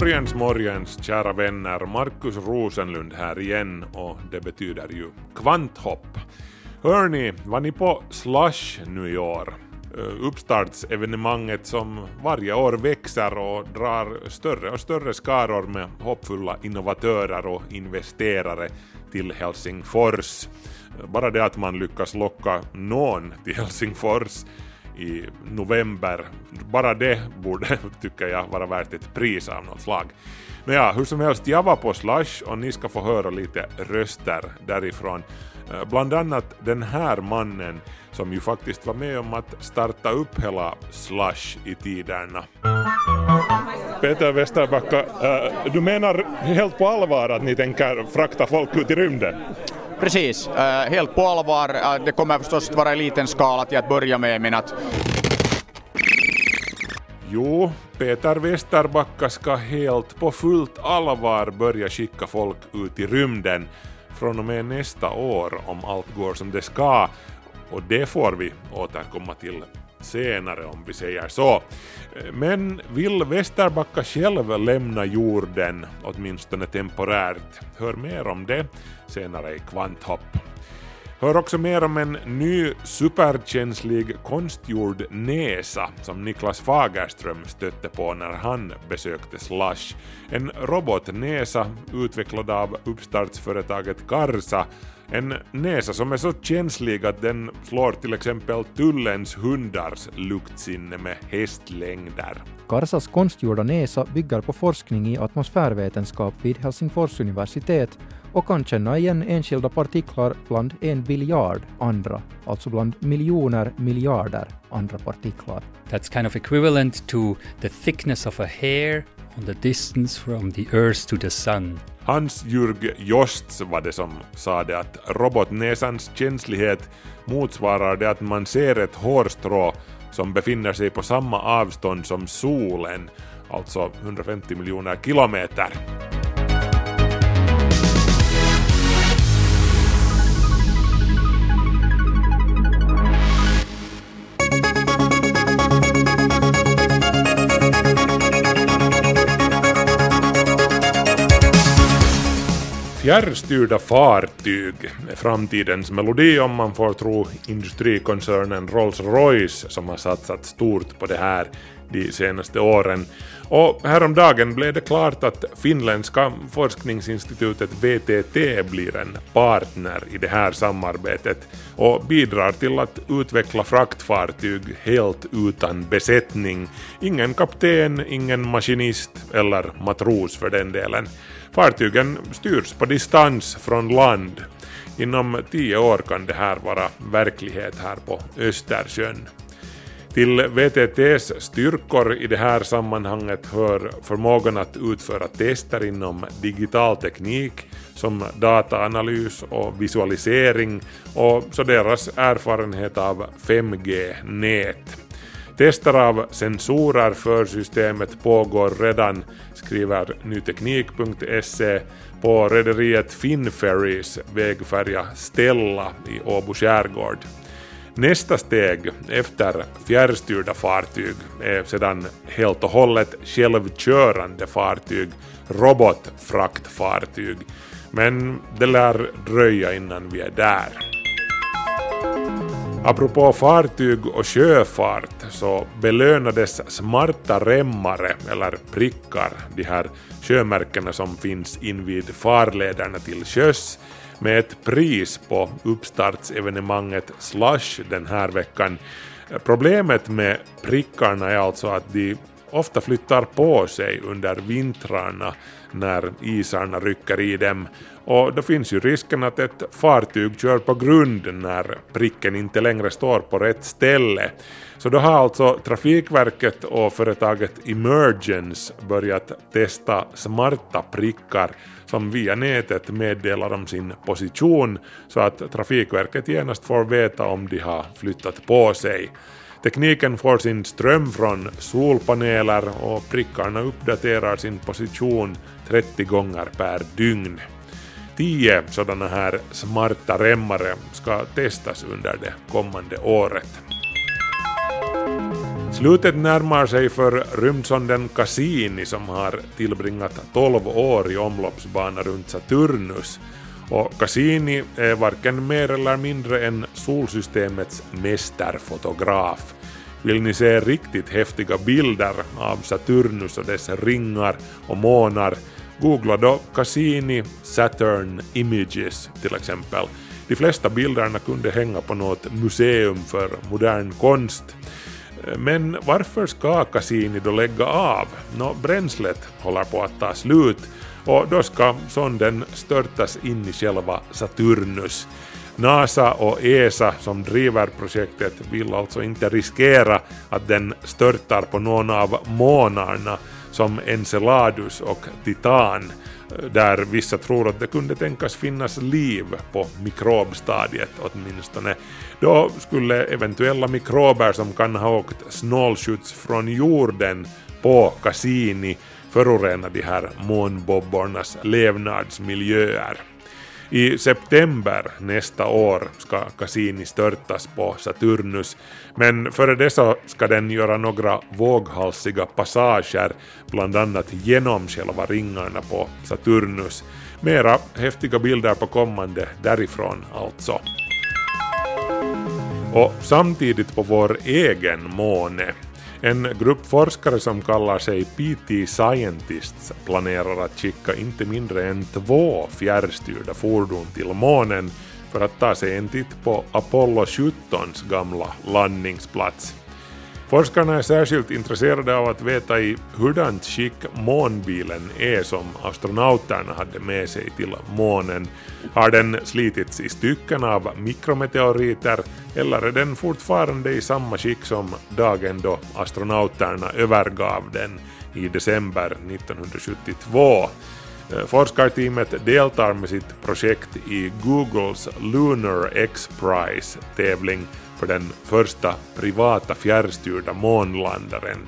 Morgens, morgens, kära vänner. Markus Rosenlund här igen och det betyder ju kvanthopp. Hörni, var ni på Slush nu i år? Eh, uppstartsevenemanget som varje år växer och drar större och större skaror med hoppfulla innovatörer och investerare till Helsingfors. Eh, bara det att man lyckas locka någon till Helsingfors i november. Bara det borde, tycker jag, vara värt ett pris av något slag. Men ja, hur som helst, jag var på Slush och ni ska få höra lite röster därifrån. Eh, bland annat den här mannen som ju faktiskt var med om att starta upp hela Slush i tiderna. Peter Westerbacka, eh, du menar helt på allvar att ni tänker frakta folk ut i rymden? Precis, eh, helt på allvar. Eh, det kommer förstås att vara i liten skala till att börja med, men att Jo, Peter Westerbacka ska helt på fullt allvar börja skicka folk ut i rymden från och med nästa år om allt går som det ska. Och det får vi återkomma till senare om vi säger så. Men vill Västerbacka själv lämna jorden, åtminstone temporärt? Hör mer om det senare i Kvanthopp. Hör också mer om en ny superkänslig konstgjord näsa som Niklas Fagerström stötte på när han besökte Slush. En robotnäsa utvecklad av uppstartsföretaget Karsa. En näsa som är så känslig att den slår till exempel tullens hundars luktsinne med hästlängder. Karsas konstgjorda näsa bygger på forskning i atmosfärvetenskap vid Helsingfors universitet och kan känna igen enskilda partiklar bland en biljard andra, alltså bland miljoner miljarder andra partiklar. That's kind of equivalent to the thickness of a hair on the distance from the Earth to the Sun. Hans Jürg Josts var det som sa det att robotnäsans känslighet motsvarar det att man ser ett hårstrå som befinner sig på samma avstånd som solen, alltså 150 miljoner kilometer. Fjärrstyrda fartyg är framtidens melodi om man får tro industrikoncernen Rolls-Royce som har satsat stort på det här de senaste åren. Och häromdagen blev det klart att finländska forskningsinstitutet VTT blir en partner i det här samarbetet och bidrar till att utveckla fraktfartyg helt utan besättning. Ingen kapten, ingen maskinist eller matros för den delen. Fartygen styrs på distans från land. Inom tio år kan det här vara verklighet här på Östersjön. Till VTTs styrkor i det här sammanhanget hör förmågan att utföra tester inom digital teknik som dataanalys och visualisering och så deras erfarenhet av 5G-nät. Tester av sensorer för systemet pågår redan, skriver nyteknik.se på rederiet Finferries vägfärja Stella i Åbo skärgård. Nästa steg efter fjärrstyrda fartyg är sedan helt och hållet självkörande fartyg, robotfraktfartyg. Men det lär dröja innan vi är där. Apropå fartyg och sjöfart så belönades smarta remmare, eller prickar, de här sjömärkena som finns invid farlederna till sjöss, med ett pris på uppstartsevenemanget Slush den här veckan. Problemet med prickarna är alltså att de ofta flyttar på sig under vintrarna när isarna rycker i dem och då finns ju risken att ett fartyg kör på grund när pricken inte längre står på rätt ställe. Så då har alltså Trafikverket och företaget Emergence börjat testa smarta prickar som via nätet meddelar om sin position så att Trafikverket genast får veta om de har flyttat på sig. Tekniken får sin ström från solpaneler och prickarna uppdaterar sin position 30 gånger per dygn. Tio sådana här smarta remmare ska testas under det kommande året. Slutet närmar sig för rymdsonden Cassini som har tillbringat 12 år i omloppsbana runt Saturnus. Och Cassini är varken mer eller mindre än solsystemets mästerfotograf. Vill ni se riktigt häftiga bilder av Saturnus och dess ringar och månar, googla då Cassini Saturn Images till exempel. De flesta bilderna kunde hänga på något museum för modern konst. Men varför ska Cassini då lägga av? Nå, bränslet håller på att ta slut och då ska sonden störtas in i själva Saturnus. NASA och ESA som driver projektet vill alltså inte riskera att den störtar på någon av månarna som Enceladus och Titan där vissa tror att det kunde tänkas finnas liv på mikrobstadiet åtminstone. Då skulle eventuella mikrober som kan ha åkt snålskjuts från jorden på Cassini förorena de här månbobbornas levnadsmiljöer. I september nästa år ska Cassini störtas på Saturnus, men före det så ska den göra några våghalsiga passager, bland annat genom själva ringarna på Saturnus. Mera häftiga bilder på kommande därifrån alltså. Och samtidigt på vår egen måne en grupp forskare som kallar sig PT Scientists planerar att skicka inte mindre än två fjärrstyrda fordon till månen för att ta sig en titt på Apollo 17s gamla landningsplats. Forskarna är särskilt intresserade av att veta i hurdant skick månbilen är som astronauterna hade med sig till månen. Har den slitits i stycken av mikrometeoriter eller är den fortfarande i samma skick som dagen då astronauterna övergav den i december 1972? Eh, forskarteamet deltar med sitt projekt i Googles Lunar X-Prize-tävling för den första privata fjärrstyrda månlandaren.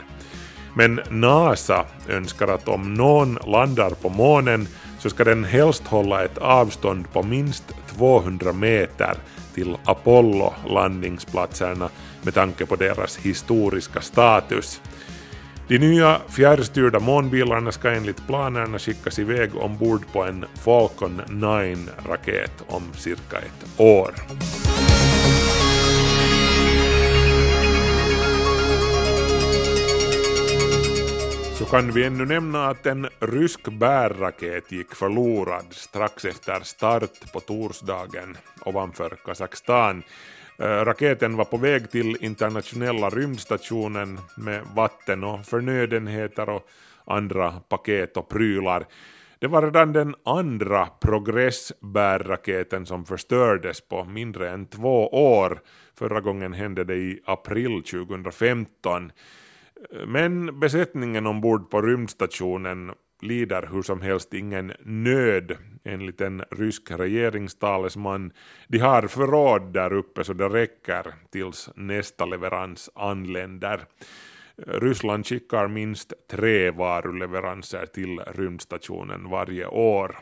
Men NASA önskar att om någon landar på månen så ska den helst hålla ett avstånd på minst 200 meter till Apollo-landningsplatserna med tanke på deras historiska status. De nya fjärrstyrda månbilarna ska enligt planerna skickas iväg ombord på en Falcon 9-raket om cirka ett år. Så kan vi ännu nämna att en rysk bärraket gick förlorad strax efter start på torsdagen ovanför Kazakstan. Eh, raketen var på väg till internationella rymdstationen med vatten och förnödenheter och andra paket och prylar. Det var redan den andra progressbärraketen som förstördes på mindre än två år. Förra gången hände det i april 2015. Men besättningen ombord på rymdstationen lider hur som helst ingen nöd enligt en rysk regeringstalesman. De har förråd där uppe så det räcker tills nästa leverans anländer. Ryssland skickar minst tre varuleveranser till rymdstationen varje år.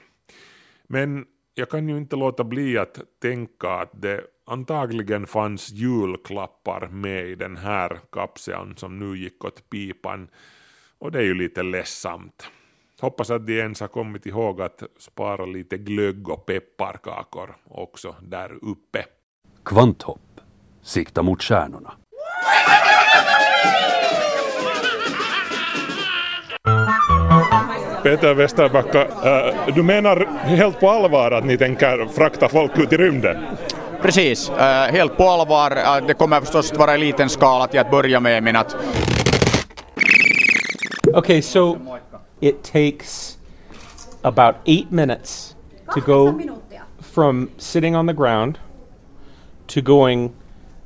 Men jag kan ju inte låta bli att tänka att det antagligen fanns julklappar med i den här kapseln som nu gick åt pipan och det är ju lite ledsamt. Hoppas att de ens har kommit ihåg att spara lite glögg och pepparkakor också där uppe. Kvanthopp. Sikta mot stjärnorna. Peter Westerbacka, äh, du menar helt på allvar att ni tänker frakta folk ut i rymden? Precis, äh, helt på allvar. Äh, det kommer förstås att vara i liten skala till att börja med, men att Okay, so it takes about eight minutes to go from sitting on the ground to going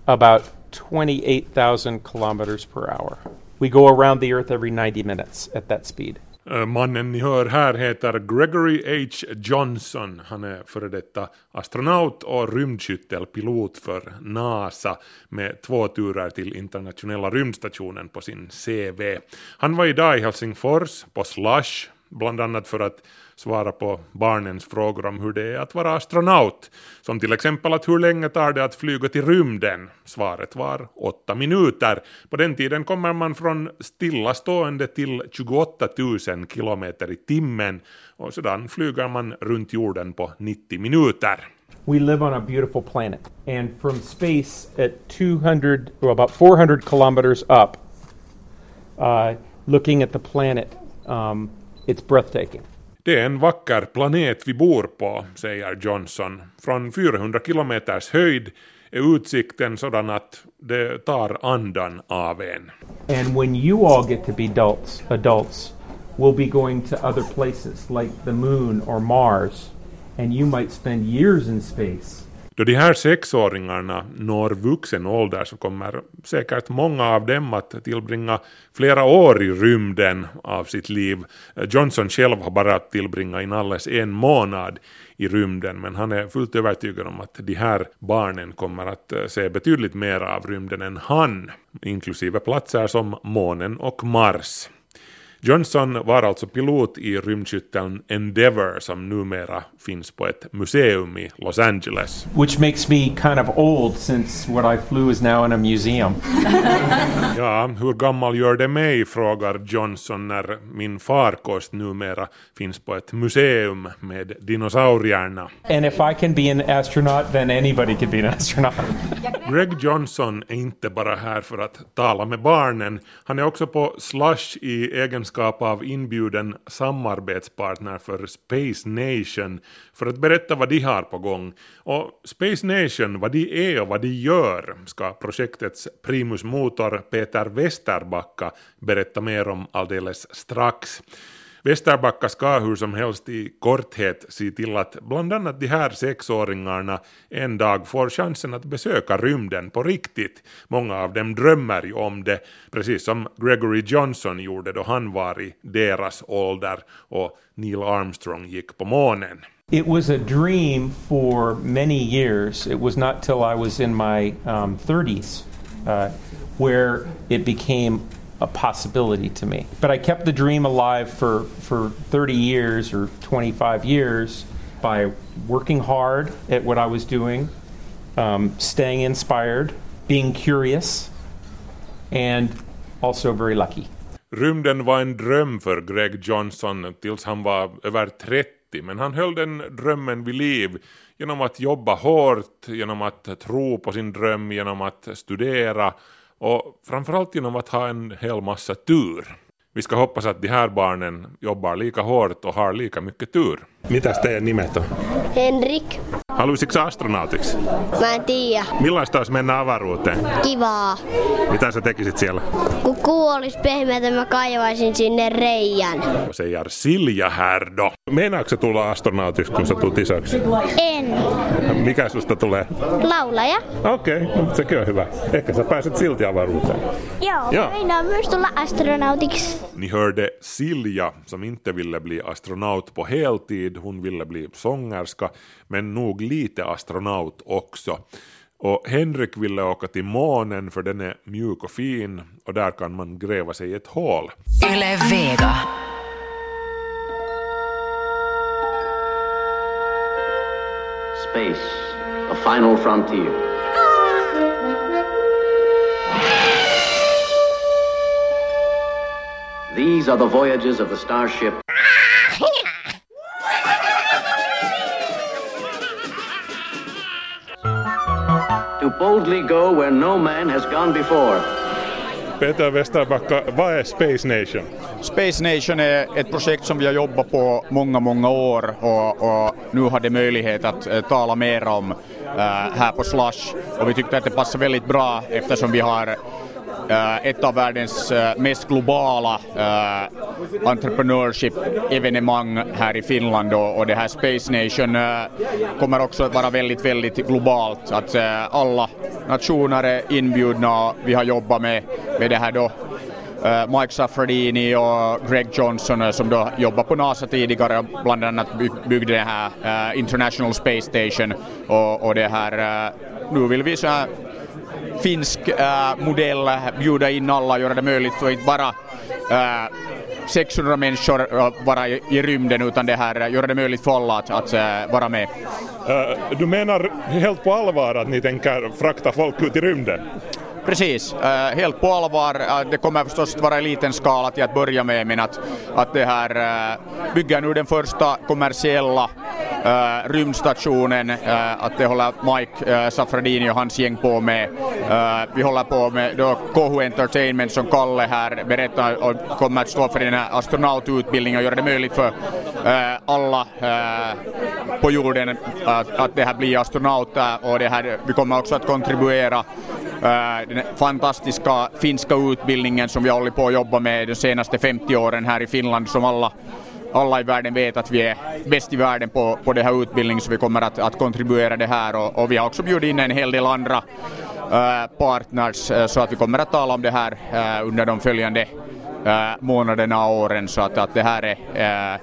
about 28,000 kilometers per hour. We go around the Earth every 90 minutes at that speed. Eh, mannen ni hör här heter Gregory H. Johnson. Han är före detta astronaut och rymdskyttelpilot för NASA med två turer till internationella rymdstationen på sin CV. Han var idag i Helsingfors på Slush, bland annat för att svara på barnens frågor om hur det är att vara astronaut. Som till exempel att hur länge tar det att flyga till rymden? Svaret var åtta minuter. På den tiden kommer man från stillastående till 28 000 kilometer i timmen och sedan flyger man runt jorden på 90 minuter. We live on a beautiful planet, and from space at 200, well, about 400 kilometers up, uh, looking at the planet, um, it's breathtaking. Det är en vacker planet vi bor på, säger Johnson. Från 400 kilometers höjd är utsikten sådan att det tar andan av en. And when you all get to be adults, adults, we'll be going to other places like the moon or Mars, and you might spend years in space. Då de här sexåringarna når vuxen ålder så kommer säkert många av dem att tillbringa flera år i rymden av sitt liv. Johnson själv har bara tillbringat inalles en månad i rymden men han är fullt övertygad om att de här barnen kommer att eh, se betydligt mer av rymden än han, inklusive platser som månen och Mars. Johnson var alltså pilot i rymdskytteln Endeavour som numera finns på ett museum i Los Angeles. Which makes me kind of old since what I flew is now in a museum. Ja, hur gammal gör det mig, frågar Johnson när min farkost numera finns på ett museum med dinosaurierna. And if I can be an astronaut, then anybody can be an astronaut. Greg Johnson är inte bara här för att tala med barnen, han är också på Slush i egenskap av inbjuden samarbetspartner för Space Nation för att berätta vad de har på gång. Och Space Nation, vad de är och vad de gör, ska projektets primus motor Peter Westerbacka berätta mer om alldeles strax. Västerbacka ska hur som helst i korthet se till att bland annat de här sexåringarna en dag får chansen att besöka rymden på riktigt. Många av dem drömmer ju om det, precis som Gregory Johnson gjorde då han var i deras ålder och Neil Armstrong gick på månen. It was a dream for many years. It was not till I was in my um, 30s uh, where it became a possibility to me. But I kept the dream alive for, for 30 years or 25 years by working hard at what I was doing, um, staying inspired, being curious, and also very lucky. Rymden var en dröm för Greg Johnson tills han var över 30, men han höll den drömmen vid liv genom att jobba hårt, genom att tro på sin dröm, genom att studera och framförallt genom att ha en hel massa tur. Vi ska hoppas att de här barnen jobbar lika hårt och har lika mycket tur. Mitäs teidän nimet on? Henrik. Haluaisitko astronautiksi? Mä en tiedä. Millaista olisi mennä avaruuteen? Kivaa. Mitä sä tekisit siellä? Kun kuu olisi pehmeätä, mä kaivaisin sinne reijän. Och säger Silja här då. Meinaatko tulla astronautiksi, kun sä tulet isoksi? En. Mikä susta tulee? Laulaja. Okei, okay, sekin on hyvä. Ehkä sä pääset silti avaruuteen. Joo, Joo. meinaan myös tulla astronautiksi. Ni hörde Silja som inte ville bli astronaut på heltid, hon ville bli sångerska, men nog lite astronaut också. Och Henrik ville åka till månen för den är mjuk och fin och där kan man gräva sig ett hål. Yle Vega. Space, a final frontier. These are the voyages of the starship. Boldly go where no man has gone before. Peter Westerbacka, vad är Space Nation? Space Nation är ett projekt som vi har jobbat på många, många år och, och nu har det möjlighet att eh, tala mer om eh, här på Slush och vi tyckte att det passar väldigt bra eftersom vi har Eh, ett av världens eh, mest globala eh, entreprenörship-evenemang här i Finland och, det här Space Nation kommer också att vara väldigt, väldigt globalt. Att alla nationer är inbjudna. Vi har jobbat med, med det här då Mike Saffredini och Greg Johnson som då jobbade på NASA tidigare och bland annat byggde det här International Space Station och, och det här nu vill vi så här finsk äh, modell bjuda in alla och göra det möjligt för inte bara äh, 600 människor att vara i, i rymden utan det här, äh, göra det möjligt för alla att, att äh, vara med. Äh, du menar helt på allvar att ni tänker frakta folk ut i rymden? Precis, äh, helt på allvar. Äh, det kommer förstås att vara i liten skala till att börja med men att, att det här äh, bygger nu den första kommersiella äh, rymdstationen, äh, att det håller Mike äh, och hans gäng på med. Äh, vi håller på med då KH Entertainment som Kalle här berättar och kommer att stå för den här astronaututbildningen och göra det möjligt för äh, alla äh, på jorden att, att det här blir astronauter och det här, vi kommer också att kontribuera den fantastiska finska utbildningen som vi har hållit på att jobba med de senaste 50 åren här i Finland som alla alla i världen vet att vi är bäst i världen på, på det här utbildningen så vi kommer att, att kontribuera det här och, och vi har också bjudit in en hel del andra äh, partners så att vi kommer att tala om det här äh, under de följande månaderna och åren så att, att det här är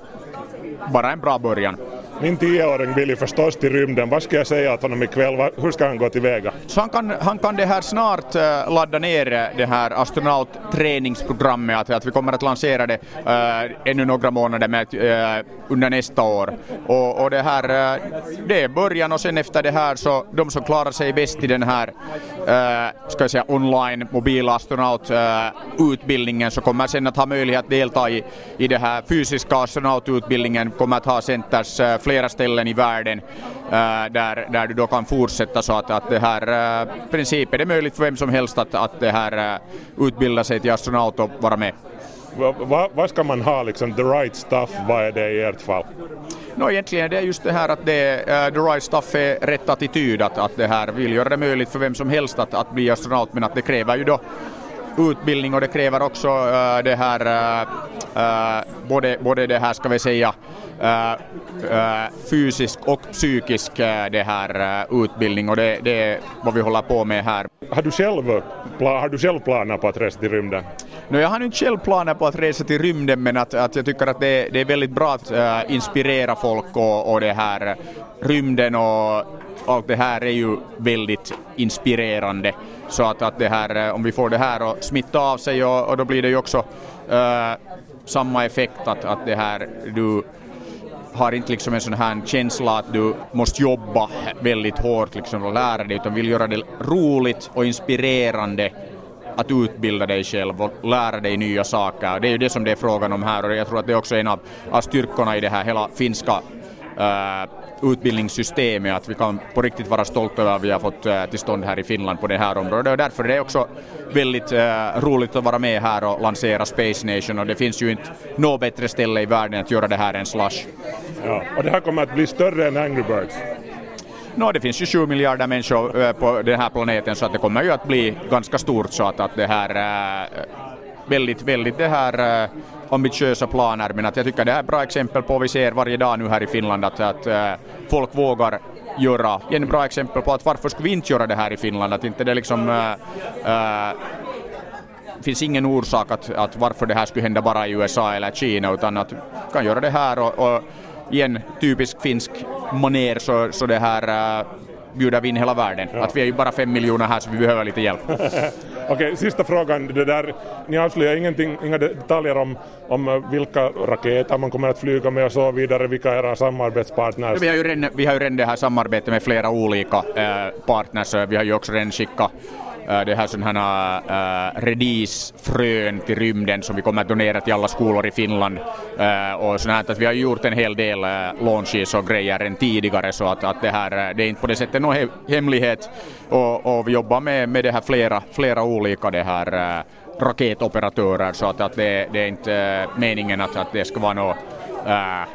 bara en bra början. Min tioåring vill ju förstås till rymden. Vad ska jag säga åt honom ikväll? Hur ska han gå tillväga? Så han kan, han kan det här snart eh, ladda ner eh, det här astronautträningsprogrammet, att, att vi kommer att lansera det äh, ännu några månader med, äh, under nästa år. Och, och det här, äh, det är början och sen efter det här så de som klarar sig bäst i den här, ska jag säga online mobilastronaututbildningen så kommer sen att ha möjlighet att delta i, i det här fysiska astronaututbildningen, kommer att ha centers flera ställen i världen uh, där, där du då kan fortsätta så att, att det här uh, princip är det möjligt för vem som helst att, att det här uh, utbilda sig till astronaut och vara med. Va- va- Vad ska man ha liksom, the right stuff? Vad är det i ert fall? No, egentligen det är just det här att det, uh, the right stuff är rätt attityd, att, att det här vill göra det möjligt för vem som helst att, att bli astronaut, men att det kräver ju då utbildning och det kräver också uh, det här, uh, uh, både, både det här ska vi säga uh, uh, fysisk och psykisk uh, det här uh, utbildning och det, det är vad vi håller på med här. Har du själv, har du själv planer på att resa till rymden? No, jag har inte själv planer på att resa till rymden men att, att jag tycker att det, det är väldigt bra att äh, inspirera folk och, och det här rymden och allt det här är ju väldigt inspirerande. Så att, att det här, eh, om vi får det här att smitta av sig och, och då blir det ju också äh, samma effekt att, att det här du har inte liksom en sån här känsla att du måste jobba väldigt hårt liksom och lära dig utan vill göra det roligt och inspirerande att utbilda dig själv och lära dig nya saker. Det är ju det som det är frågan om här och jag tror att det är också en av, av styrkorna i det här hela finska äh, utbildningssystemet, att vi kan på riktigt vara stolta över att vi har fått uh, till stånd här i Finland på det här området och därför är det också väldigt uh, roligt att vara med här och lansera Space Nation och det finns ju inte något bättre ställe i världen att göra det här än Slush. Ja. Och det här kommer att bli större än Angry Birds? No, det finns ju 7 miljarder människor äh, på den här planeten så att det kommer ju att bli ganska stort så att, att det här väldigt, väldigt det här äh, ambitiösa planer men att jag tycker det här är ett bra exempel på vad vi ser varje dag nu här i Finland att, att äh, folk vågar göra. En bra exempel på att varför skulle vi inte göra det här i Finland? Att inte det liksom äh, äh, finns ingen orsak att, att varför det här skulle hända bara i USA eller Kina utan att kan göra det här och, och i en typisk finsk maner så, så det här äh, bjuder vi in hela världen. Ja. Att vi är ju bara fem miljoner här så vi behöver lite hjälp. Okej, sista frågan. Det där, ni avslöjar ingenting, inga detaljer om, om eh, vilka raketer man kommer att flyga med och så vidare, vilka era samarbetspartners? Vi har ju redan, vi har ju redan det här samarbetet med flera olika äh, partners. Vi har ju också redan skickat Äh, det här sådana här äh, äh redisfrön till rymden som vi kommer att donera till alla skolor i Finland. Äh, och sånt här, att vi har gjort en hel del äh, launches och grejer än tidigare så att, att det här äh, det är inte på det sättet någon he- hemlighet. Och, och vi jobbar med, med det här flera, flera olika det här äh, raketoperatörer så att, att det, det är inte äh, meningen att, att det ska vara något äh,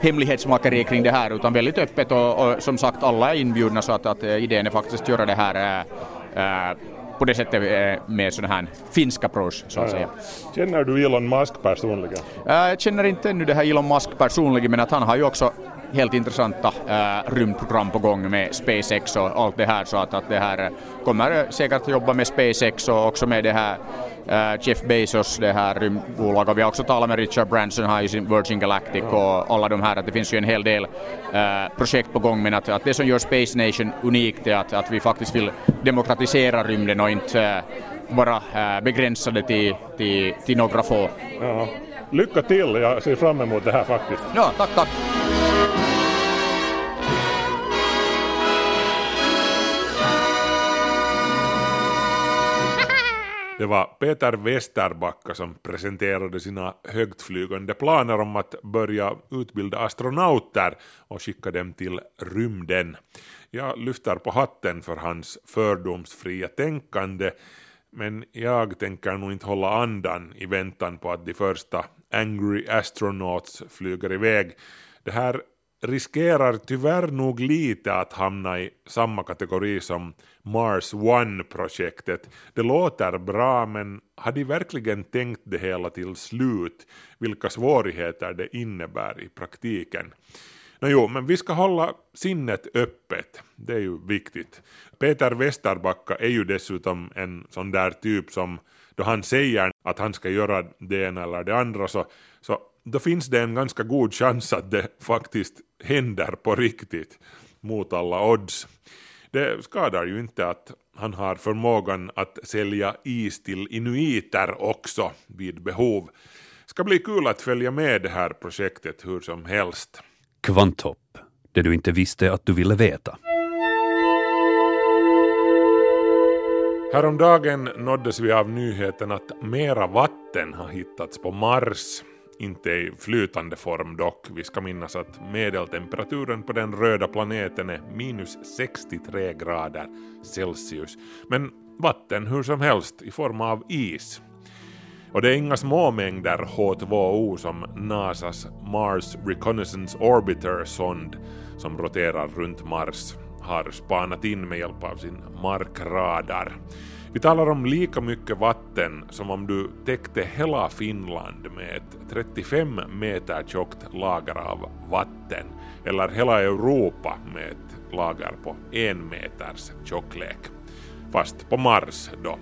hemlighetsmakeri kring det här utan väldigt öppet och, och som sagt alla är inbjudna så att, att idén är faktiskt att göra det här äh, på det sättet eh, med sån här finsk approach så att säga. Känner du Elon Musk personligen? Eh, Jag känner inte ännu det här Elon Musk personligen men att han har ju också helt intressanta äh, rymdprogram på gång med SpaceX och allt det här så att, att det här eh, kommer eh, säkert jobba med SpaceX och också med det här äh, Jeff Bezos, det här rymdbolag och vi har också talat med Richard Branson här i sin Virgin Galactic och alla de här att det finns ju en hel del äh, projekt på gång men att, att det som gör Space Nation unikt är att, att vi faktiskt vill demokratisera rymden och inte bara begränsa det till, till, till några få. Ja. Lycka till, jag ser fram emot det här faktiskt. Ja, tack, tack. Det var Peter Westerbacka som presenterade sina högtflygande planer om att börja utbilda astronauter och skicka dem till rymden. Jag lyfter på hatten för hans fördomsfria tänkande, men jag tänker nog inte hålla andan i väntan på att de första Angry Astronauts flyger iväg. Det här riskerar tyvärr nog lite att hamna i samma kategori som Mars One-projektet. Det låter bra, men har de verkligen tänkt det hela till slut? Vilka svårigheter det innebär i praktiken? Nåjo, men vi ska hålla sinnet öppet. Det är ju viktigt. Peter Westerbacka är ju dessutom en sån där typ som då han säger att han ska göra det ena eller det andra så, så då finns det en ganska god chans att det faktiskt händer på riktigt mot alla odds. Det skadar ju inte att han har förmågan att sälja is till inuiter också vid behov. Ska bli kul att följa med det här projektet hur som helst. Kvanthopp, det du inte visste att du ville veta. Häromdagen nåddes vi av nyheten att mera vatten har hittats på Mars. Inte i flytande form dock. Vi ska minnas att medeltemperaturen på den röda planeten är minus 63 grader Celsius. Men vatten hur som helst i form av is. Och det är inga små mängder H2O som NASAs Mars Reconnaissance Orbiter-sond som roterar runt Mars har spanat in med hjälp av sin markradar. Vi talar om lika mycket vatten som om du täckte hela Finland med ett 35 meter tjockt lager av vatten, eller hela Europa med ett lager på en meters tjocklek. Fast på Mars då.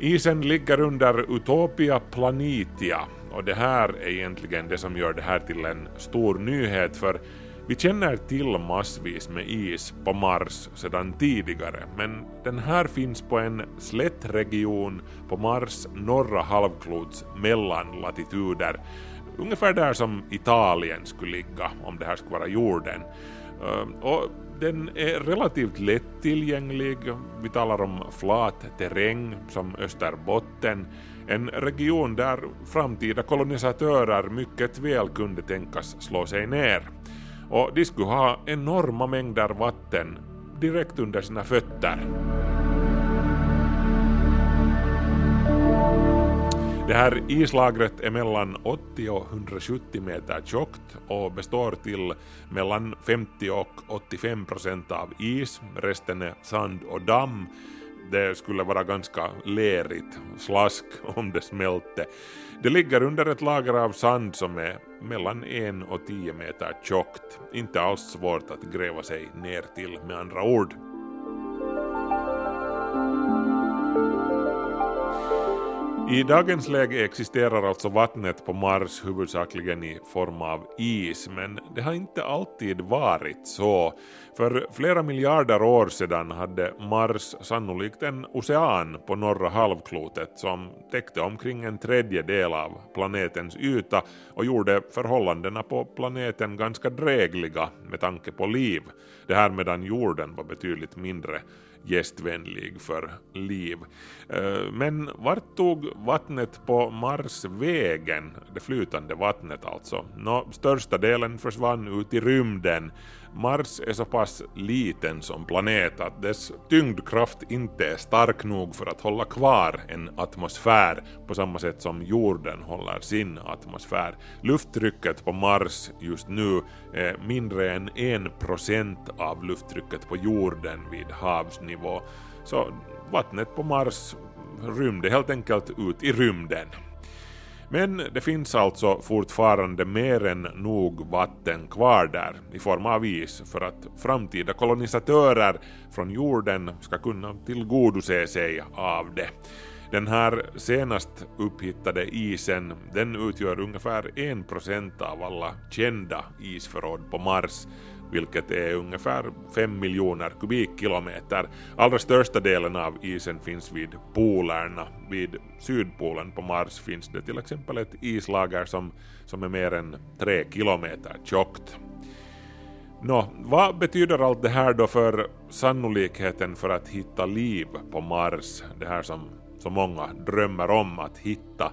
Isen ligger under Utopia Planitia och det här är egentligen det som gör det här till en stor nyhet för vi känner till massvis med is på Mars sedan tidigare, men den här finns på en slätt region på Mars norra halvklots mellanlatituder, ungefär där som Italien skulle ligga om det här skulle vara jorden. Ehm, och den är relativt lättillgänglig, vi talar om flat terräng som Österbotten, en region där framtida kolonisatörer mycket väl kunde tänkas slå sig ner och de skulle ha enorma mängder vatten direkt under sina fötter. Det här islagret är mellan 80 och 170 meter tjockt och består till mellan 50 och 85 procent av is, resten är sand och damm. Det skulle vara ganska lerigt, slask om det smälte. Det ligger under ett lager av sand som är mellan 1 och 10 meter tjockt. Inte alls svårt att gräva sig ner till med andra ord. I dagens läge existerar alltså vattnet på Mars huvudsakligen i form av is, men det har inte alltid varit så. För flera miljarder år sedan hade Mars sannolikt en ocean på norra halvklotet som täckte omkring en tredjedel av planetens yta och gjorde förhållandena på planeten ganska drägliga med tanke på liv. Det här medan jorden var betydligt mindre gästvänlig för liv. Eh, men vart tog vattnet på Mars vägen? Det flytande vattnet alltså. Nå, största delen försvann ut i rymden. Mars är så pass liten som planet att dess tyngdkraft inte är stark nog för att hålla kvar en atmosfär på samma sätt som jorden håller sin atmosfär. Lufttrycket på Mars just nu är mindre än en procent av lufttrycket på jorden vid havsnivå. Så vattnet på Mars rymde helt enkelt ut i rymden. Men det finns alltså fortfarande mer än nog vatten kvar där i form av is för att framtida kolonisatörer från jorden ska kunna tillgodose sig av det. Den här senast upphittade isen den utgör ungefär 1% av alla kända isförråd på Mars vilket är ungefär 5 miljoner kubikkilometer. Allra största delen av isen finns vid polerna. Vid Sydpolen på Mars finns det till exempel ett islager som, som är mer än 3 kilometer tjockt. Nå, vad betyder allt det här då för sannolikheten för att hitta liv på Mars? Det här som som många drömmer om att hitta.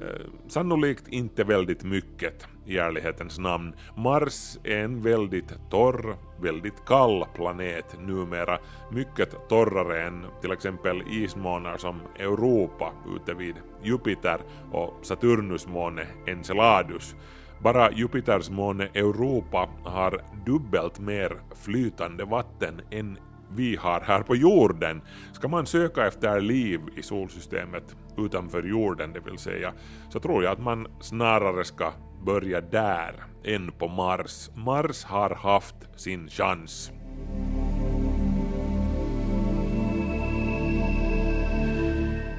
Eh, sannolikt inte väldigt mycket i ärlighetens namn. Mars är en väldigt torr, väldigt kall planet numera, mycket torrare än till exempel ismånar som Europa ute vid Jupiter och Saturnus måne Enceladus. Bara Jupiters måne Europa har dubbelt mer flytande vatten än vi har här på jorden. Ska man söka efter liv i solsystemet utanför jorden, det vill säga, så tror jag att man snarare ska börja där än på Mars. Mars har haft sin chans.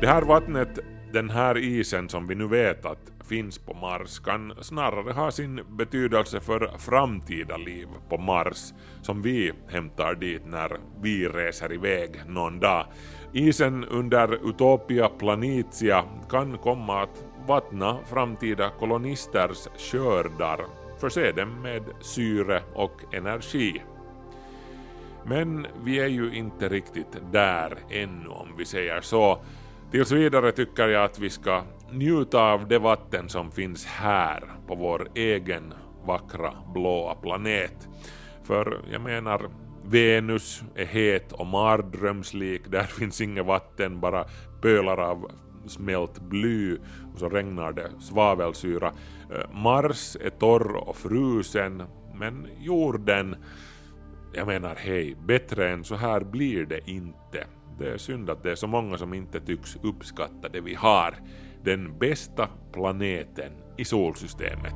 Det här vattnet, den här isen som vi nu vet att finns på Mars kan snarare ha sin betydelse för framtida liv på Mars som vi hämtar dit när vi reser iväg någon dag. Isen under Utopia Planitia kan komma att vattna framtida kolonisters skördar, förse dem med syre och energi. Men vi är ju inte riktigt där ännu om vi säger så. Tills vidare tycker jag att vi ska njuta av det vatten som finns här på vår egen vackra blåa planet. För jag menar, Venus är het och mardrömslik, där finns inget vatten, bara pölar av smält bly och så regnar det svavelsyra. Eh, Mars är torr och frusen, men jorden, jag menar hej, bättre än så här blir det inte. Det är synd att det är så många som inte tycks uppskatta det vi har, den bästa planeten i solsystemet.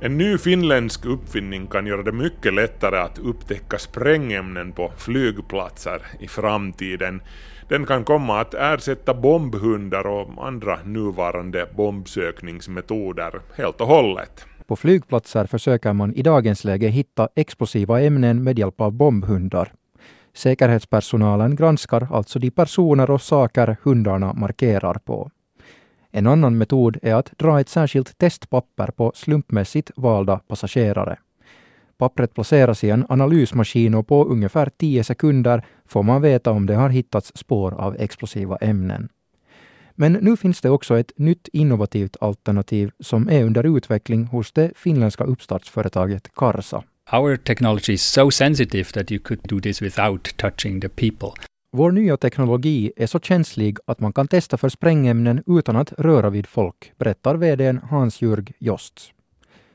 En ny finländsk uppfinning kan göra det mycket lättare att upptäcka sprängämnen på flygplatser i framtiden. Den kan komma att ersätta bombhundar och andra nuvarande bombsökningsmetoder helt och hållet. På flygplatser försöker man i dagens läge hitta explosiva ämnen med hjälp av bombhundar. Säkerhetspersonalen granskar alltså de personer och saker hundarna markerar på. En annan metod är att dra ett särskilt testpapper på slumpmässigt valda passagerare. Pappret placeras i en analysmaskin och på ungefär 10 sekunder får man veta om det har hittats spår av explosiva ämnen. Men nu finns det också ett nytt innovativt alternativ som är under utveckling hos det finländska uppstartsföretaget Karsa. Our technology is so sensitive that you could do this without touching the people. Vår nya teknologi är så känslig att man kan testa för sprängämnen utan att röra vid folk, berättar VDn Hans-Jörg Jost.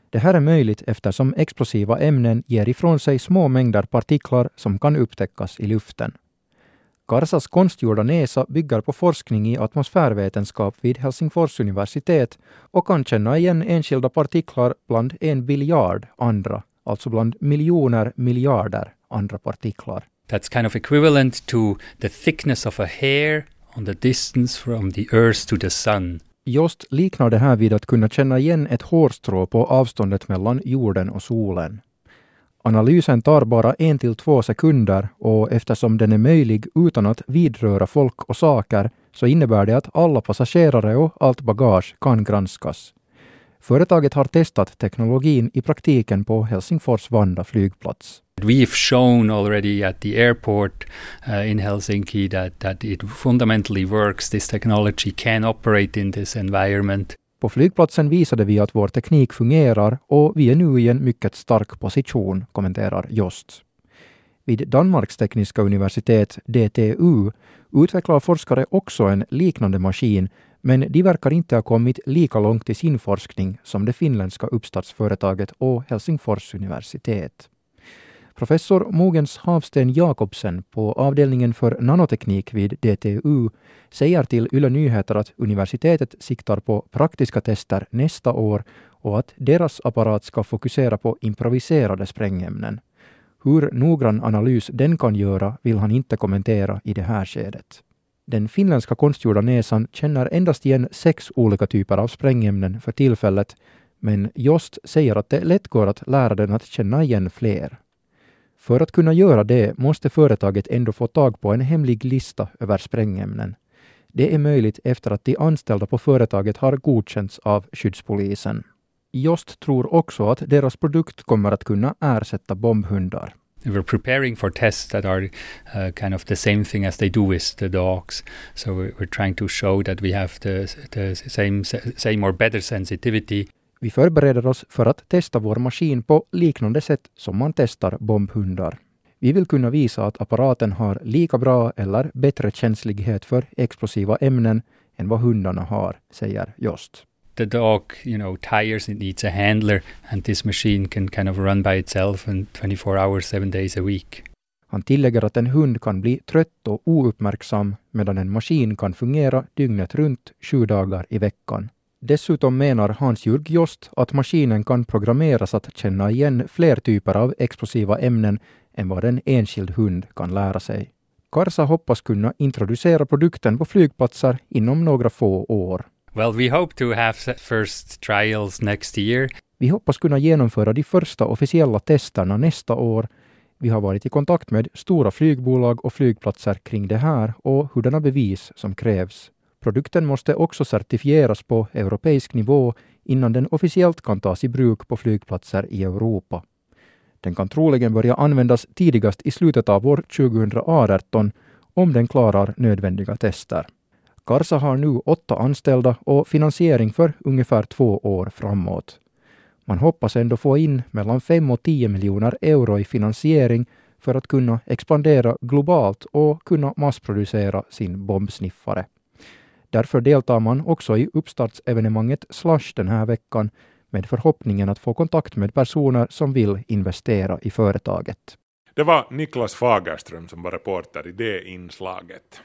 Det här är möjligt eftersom explosiva ämnen ger ifrån sig små mängder partiklar som kan upptäckas i luften. Karsas konstgjorda näsa bygger på forskning i atmosfärvetenskap vid Helsingfors universitet och kan känna igen enskilda partiklar bland en biljard andra, alltså bland miljoner miljarder andra partiklar. That's kind of equivalent to the thickness of a hair on the distance from the earth to the sun. Just liknar det här vid att kunna känna igen ett hårstrå på avståndet mellan jorden och solen. Analysen tar bara en till två sekunder och eftersom den är möjlig utan att vidröra folk och saker så innebär det att alla passagerare och allt bagage kan granskas. Företaget har testat teknologin i praktiken på Helsingfors Vanda flygplats. We've shown already at the airport uh, in Helsinki that, that it fundamentally works. This technology can operate in this environment. På flygplatsen visade vi att vår teknik fungerar och vi är nu i en mycket stark position, kommenterar Jost. Vid Danmarks tekniska universitet, DTU, utvecklar forskare också en liknande maskin Men de verkar inte ha kommit lika långt i sin forskning som det finländska uppstartsföretaget och Helsingfors universitet. Professor Mogens Havsten Jakobsen på avdelningen för nanoteknik vid DTU säger till Yle Nyheter att universitetet siktar på praktiska tester nästa år och att deras apparat ska fokusera på improviserade sprängämnen. Hur noggrann analys den kan göra vill han inte kommentera i det här skedet. Den finländska konstgjorda näsan känner endast igen sex olika typer av sprängämnen för tillfället, men Jost säger att det lätt går att lära den att känna igen fler. För att kunna göra det måste företaget ändå få tag på en hemlig lista över sprängämnen. Det är möjligt efter att de anställda på företaget har godkänts av skyddspolisen. Jost tror också att deras produkt kommer att kunna ersätta bombhundar. We're preparing for tests that are uh, kind of the same thing as they do with the dogs. So we're trying to show that we have the, the same, same or better sensitivity. Vi förbereder oss för att testa vår maskin på liknande sätt som man testar bombhundar. Vi vill kunna visa att apparaten har lika bra eller bättre känslighet för explosiva ämnen än vad hundarna har, säger Jost. The dog, you know, tires, it needs a handler, and this machine can kind of run by itself in 24 hours, seven days a week. Han tillägger att en hund kan bli trött och ouppmärksam medan en maskin kan fungera dygnet runt sju dagar i veckan. Dessutom menar Hans-Jürg Jost att maskinen kan programmeras att känna igen fler typer av explosiva ämnen än vad en enskild hund kan lära sig. Karsa hoppas kunna introducera produkten på flygplatser inom några få år. Well, we hope to have first trials next year. Vi hoppas kunna genomföra de första officiella testerna nästa år. Vi har varit i kontakt med stora flygbolag och flygplatser kring det här och hurdana bevis som krävs. Produkten måste också certifieras på europeisk nivå innan den officiellt kan tas i bruk på flygplatser i Europa. Den kan troligen börja användas tidigast i slutet av år 2018 om den klarar nödvändiga tester. Karsa har nu åtta anställda och finansiering för ungefär två år framåt. Man hoppas ändå få in mellan 5 och 10 miljoner euro i finansiering för att kunna expandera globalt och kunna massproducera sin bombsniffare. Därför deltar man också i uppstartsevenemanget Slush den här veckan med förhoppningen att få kontakt med personer som vill investera i företaget. Det var Niklas Fagerström som var reporter i det inslaget.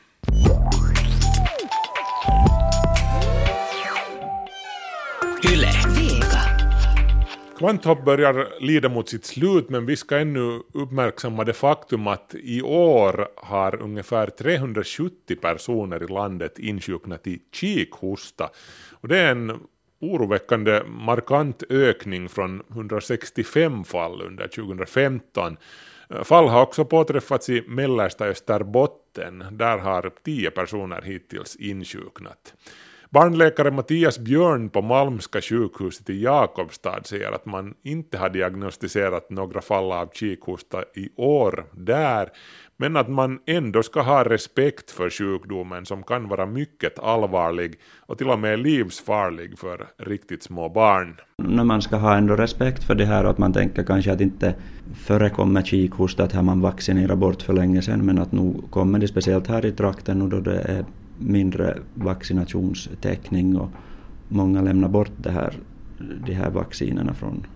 Kvanthopp börjar lida mot sitt slut men vi ska ännu uppmärksamma det faktum att i år har ungefär 370 personer i landet insjuknat i kikhosta. Och det är en oroväckande markant ökning från 165 fall under 2015. Fall har också påträffats i mellersta Österbotten. Där har 10 personer hittills insjuknat. Barnläkare Mattias Björn på Malmska sjukhuset i Jakobstad säger att man inte har diagnostiserat några fall av kikhosta i år där, men att man ändå ska ha respekt för sjukdomen som kan vara mycket allvarlig och till och med livsfarlig för riktigt små barn. När man ska ha ändå respekt för det här och att man tänker kanske att inte förekommer kikhosta, att här man vaccinerat bort för länge sedan, men att nu kommer det speciellt här i trakten och då det är mindre vaccinationstäckning och många lämnar bort det här, de här vaccinerna från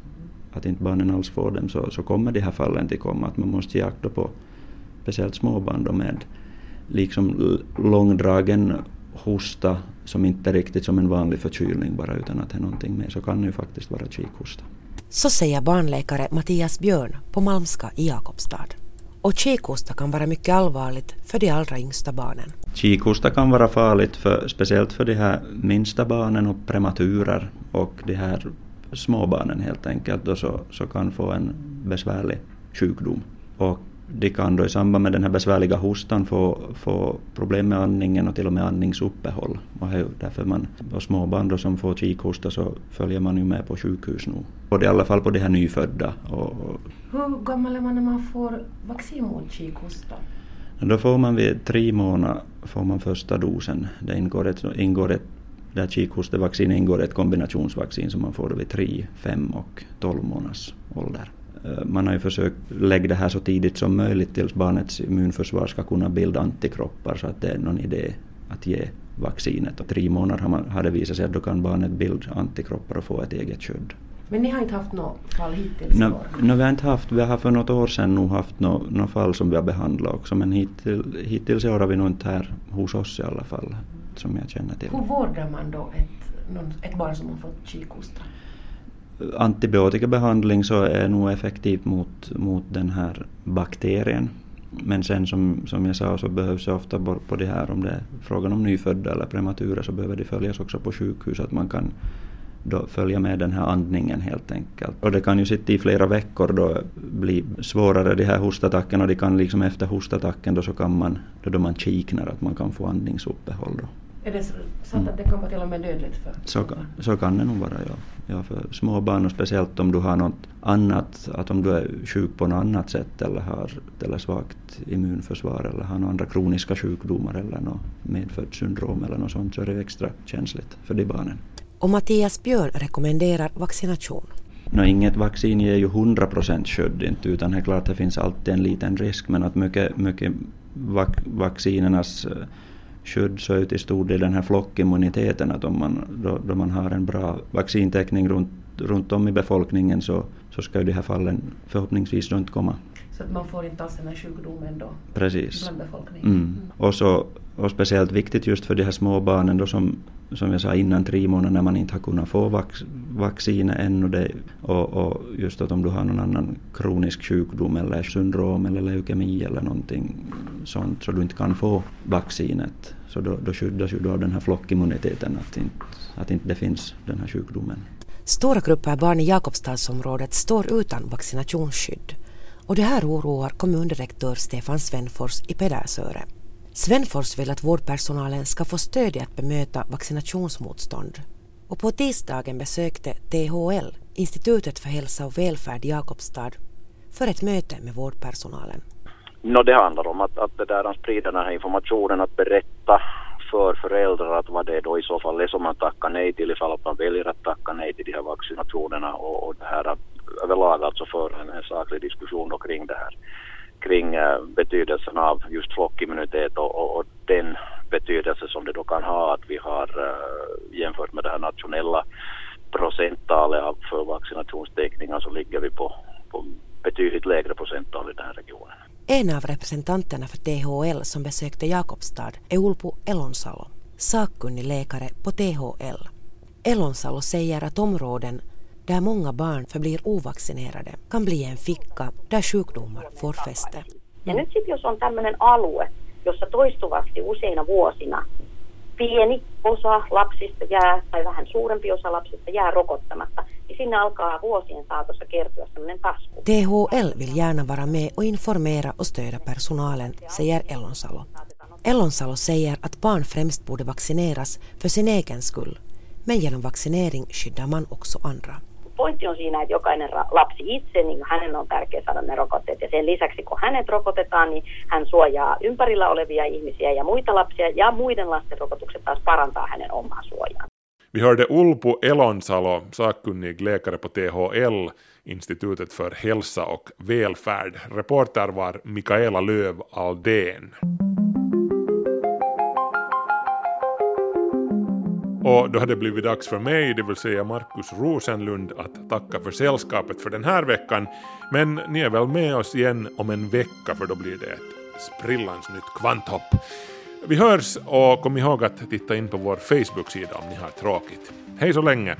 att inte barnen alls får dem så, så kommer de här fallen till komma. Att man måste ge akt på speciellt småbarn då med liksom långdragen hosta som inte är riktigt som en vanlig förkylning bara utan att det är någonting med så kan det ju faktiskt vara kikhosta. Så säger barnläkare Mattias Björn på Malmska i Jakobstad. Och kikhosta kan vara mycket allvarligt för de allra yngsta barnen. Kikhosta kan vara farligt för, speciellt för de här minsta barnen och prematurer och de här småbarnen helt enkelt då så, så kan få en besvärlig sjukdom. Och de kan då i samband med den här besvärliga hostan få, få problem med andningen och till och med andningsuppehåll. Och därför man, och småbarn då som får kikhosta så följer man ju med på sjukhus nu. Och i alla fall på de här nyfödda. Och, Hur gammal är man när man får vaccin mot kikhosta? Då får man vid tre månader får man första dosen. Det ingår ett, ingår ett där kikhostevaccinet ingår ett kombinationsvaccin som man får vid 3, 5 och 12 månaders ålder. Eh, man har ju försökt lägga det här så tidigt som möjligt tills barnets immunförsvar ska kunna bilda antikroppar så att det är någon idé att ge vaccinet. Och tre månader har, man, har det visat sig att då kan barnet bilda antikroppar och få ett eget skydd. Men ni har inte haft något fall hittills? No, no, vi har inte haft, vi har för något år sedan nog haft något no fall som vi har behandlat också men hittills, hittills i år har vi nog inte här hos oss i alla fall som jag känner till. Hur vårdar man då ett, någon, ett barn som har fått kikhosta? Antibiotikabehandling så är nog effektivt mot, mot den här bakterien. Men sen som, som jag sa så behövs det ofta på, det här om det är frågan om nyfödda eller prematura så behöver de följas också på sjukhus att man kan då följa med den här andningen helt enkelt. Och det kan ju sitta i flera veckor då bli svårare de här hostattackerna och de kan liksom efter hostattacken då så kan man, då, då man kiknar att man kan få andningsuppehåll då. Är det så- sant att det kan vara till och med dödligt för Så, kan- så kan det nog vara ja. ja. För små barn och speciellt om du har något annat, att om du är sjuk på något annat sätt eller har eller svagt immunförsvar eller har några andra kroniska sjukdomar eller något medfött syndrom eller något sånt så är det extra känsligt för de barnen. Och Mattias Björn rekommenderar vaccination. No, inget vaccin ger ju 100% skydd inte, utan det är klart att det finns alltid en liten risk men att mycket, mycket vac vaccinernas eh, skydd så är till stor del den här flockimmuniteten att om man, då, då man har en bra vaccintäckning runt, runt om i befolkningen så, så ska ju de här fallen förhoppningsvis då inte komma. så att man får inte alls den här sjukdomen då Precis. bland befolkningen? Mm. Och, så, och speciellt viktigt just för de här små barnen då som, som jag sa innan tre månader när man inte har kunnat få vax, vaccinet ännu. Det, och, och just att om du har någon annan kronisk sjukdom eller syndrom eller leukemi eller någonting sånt så du inte kan få vaccinet. Så då, då skyddas ju då av den här flockimmuniteten att inte, att inte det finns den här sjukdomen. Stora grupper barn i Jakobstadsområdet står utan vaccinationsskydd. Och det här oroar kommundirektör Stefan Svenfors i Pedersöre. Svenfors vill att vårdpersonalen ska få stöd i att bemöta vaccinationsmotstånd. Och på tisdagen besökte THL, Institutet för hälsa och välfärd i Jakobstad, för ett möte med vårdpersonalen. No, det handlar om att, att det där, att sprida den här informationen, att berätta för föräldrar att vad det då i så fall är som man tackar nej till ifall att man väljer att tacka nej till de här vaccinationerna och, och det här överlag alltså föra en, en saklig diskussion då kring det här kring eh, betydelsen av just flockimmunitet och, och, och den betydelse som det då kan ha att vi har eh, jämfört med det här nationella procenttalet för vaccinationstäckningar så ligger vi på, på betydligt lägre procenttal i den här regionen. En av representanterna för THL som besökte Jakobstad är Ulpo Elonsalo, sakkunnig läkare på THL. Elonsalo säger att områden där många barn förblir ovaccinerade kan bli en ficka där sjukdomar får fäste. Ja nyt sitten jos on tämmöinen alue, jossa toistuvasti useina vuosina pieni osa lapsista jää, tai vähän suurempi osa lapsista jää rokottamatta, niin sinne alkaa vuosien saatossa kertyä semmoinen kasvu. THL vill gärna vara med och informera och stödja personalen, säger Ellonsalo. Ellonsalo säger att barn främst borde vaccineras för sin egen skull, men genom vaccinering skyddar man också andra. Pointti on siinä, että jokainen lapsi itse, niin hänen on tärkeää saada ne rokotteet. Ja sen lisäksi, kun hänet rokotetaan, niin hän suojaa ympärillä olevia ihmisiä ja muita lapsia. Ja muiden lasten rokotukset taas parantaa hänen omaa suojaa. Vi hörde Ulpo Elonsalo, sakkunnig läkare på THL, Institutet för hälsa och välfärd. Reporter var Mikaela Löv Aldén. Och då hade det blivit dags för mig, det vill säga Markus Rosenlund, att tacka för sällskapet för den här veckan. Men ni är väl med oss igen om en vecka för då blir det ett sprillans nytt kvanthopp. Vi hörs och kom ihåg att titta in på vår Facebook-sida om ni har tråkigt. Hej så länge!